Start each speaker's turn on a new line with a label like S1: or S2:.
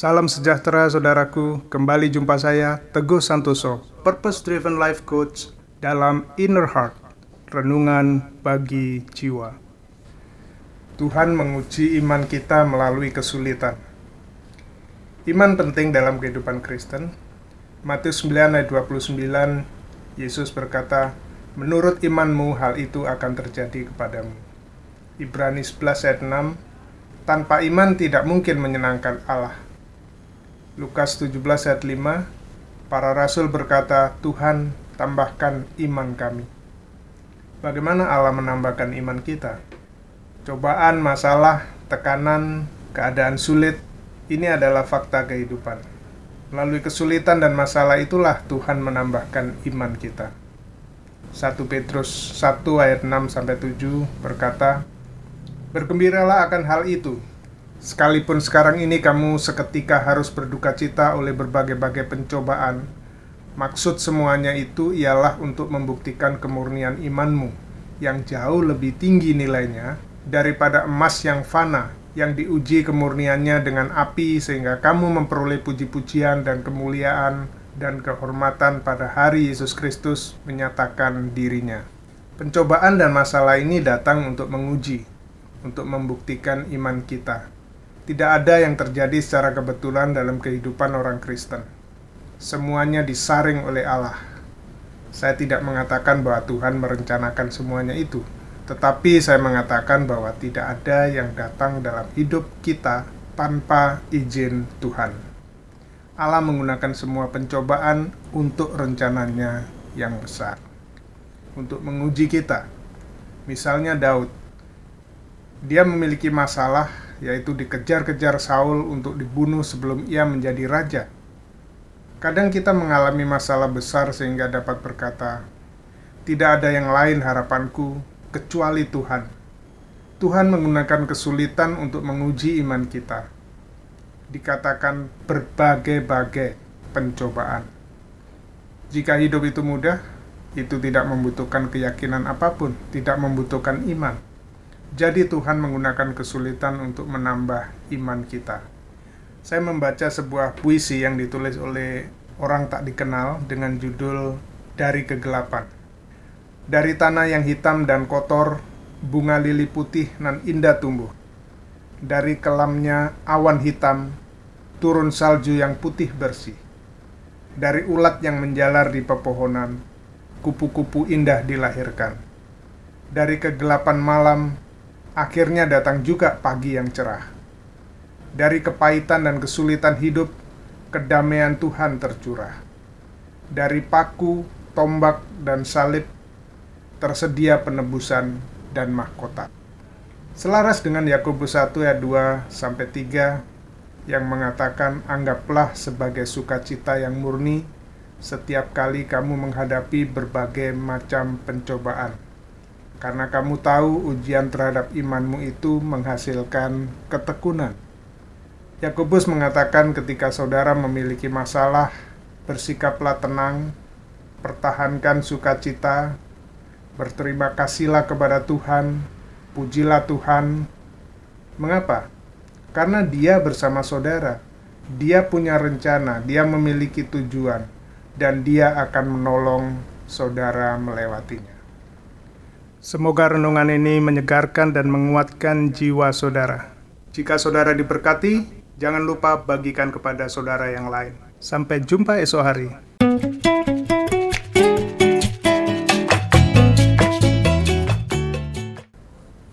S1: Salam sejahtera saudaraku, kembali jumpa saya Teguh Santoso, Purpose Driven Life Coach dalam Inner Heart, Renungan bagi Jiwa. Tuhan menguji iman kita melalui kesulitan. Iman penting dalam kehidupan Kristen. Matius 9 ayat 29, Yesus berkata, Menurut imanmu hal itu akan terjadi kepadamu. Ibrani 11 ayat 6, Tanpa iman tidak mungkin menyenangkan Allah Lukas 17 ayat 5 Para rasul berkata, Tuhan tambahkan iman kami. Bagaimana Allah menambahkan iman kita? Cobaan, masalah, tekanan, keadaan sulit, ini adalah fakta kehidupan. Melalui kesulitan dan masalah itulah Tuhan menambahkan iman kita. 1 Petrus 1 ayat 6 sampai 7 berkata, Bergembiralah akan hal itu, Sekalipun sekarang ini kamu seketika harus berduka cita oleh berbagai-bagai pencobaan, maksud semuanya itu ialah untuk membuktikan kemurnian imanmu yang jauh lebih tinggi nilainya daripada emas yang fana yang diuji kemurniannya dengan api sehingga kamu memperoleh puji-pujian dan kemuliaan dan kehormatan pada hari Yesus Kristus menyatakan dirinya. Pencobaan dan masalah ini datang untuk menguji, untuk membuktikan iman kita tidak ada yang terjadi secara kebetulan dalam kehidupan orang Kristen. Semuanya disaring oleh Allah. Saya tidak mengatakan bahwa Tuhan merencanakan semuanya itu, tetapi saya mengatakan bahwa tidak ada yang datang dalam hidup kita tanpa izin Tuhan. Allah menggunakan semua pencobaan untuk rencananya yang besar, untuk menguji kita. Misalnya Daud, dia memiliki masalah yaitu dikejar-kejar Saul untuk dibunuh sebelum ia menjadi raja. Kadang kita mengalami masalah besar sehingga dapat berkata, "Tidak ada yang lain harapanku kecuali Tuhan." Tuhan menggunakan kesulitan untuk menguji iman kita. Dikatakan berbagai-bagai pencobaan. Jika hidup itu mudah, itu tidak membutuhkan keyakinan apa pun, tidak membutuhkan iman jadi Tuhan menggunakan kesulitan untuk menambah iman kita. Saya membaca sebuah puisi yang ditulis oleh orang tak dikenal dengan judul Dari Kegelapan. Dari tanah yang hitam dan kotor, bunga lili putih nan indah tumbuh. Dari kelamnya awan hitam, turun salju yang putih bersih. Dari ulat yang menjalar di pepohonan, kupu-kupu indah dilahirkan. Dari kegelapan malam, akhirnya datang juga pagi yang cerah. Dari kepahitan dan kesulitan hidup, kedamaian Tuhan tercurah. Dari paku, tombak, dan salib, tersedia penebusan dan mahkota. Selaras dengan Yakobus 1 ayat 2 sampai 3 yang mengatakan anggaplah sebagai sukacita yang murni setiap kali kamu menghadapi berbagai macam pencobaan karena kamu tahu ujian terhadap imanmu itu menghasilkan ketekunan. Yakobus mengatakan ketika saudara memiliki masalah, bersikaplah tenang, pertahankan sukacita, berterima kasihlah kepada Tuhan, pujilah Tuhan. Mengapa? Karena dia bersama saudara. Dia punya rencana, dia memiliki tujuan, dan dia akan menolong saudara melewatinya. Semoga renungan ini menyegarkan dan menguatkan jiwa saudara. Jika saudara diberkati, jangan lupa bagikan kepada saudara yang lain. Sampai jumpa esok hari.